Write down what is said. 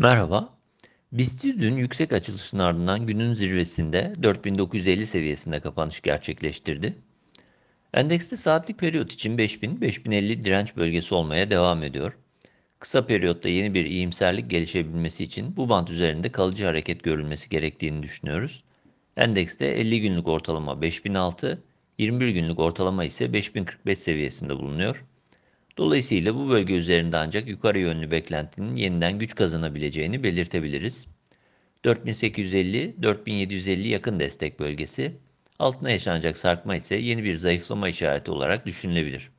Merhaba. BIST dün yüksek açılışın ardından günün zirvesinde 4950 seviyesinde kapanış gerçekleştirdi. Endekste saatlik periyot için 5000-5050 direnç bölgesi olmaya devam ediyor. Kısa periyotta yeni bir iyimserlik gelişebilmesi için bu bant üzerinde kalıcı hareket görülmesi gerektiğini düşünüyoruz. Endekste 50 günlük ortalama 5006, 21 günlük ortalama ise 5045 seviyesinde bulunuyor. Dolayısıyla bu bölge üzerinde ancak yukarı yönlü beklentinin yeniden güç kazanabileceğini belirtebiliriz. 4850-4750 yakın destek bölgesi, altına yaşanacak sarkma ise yeni bir zayıflama işareti olarak düşünülebilir.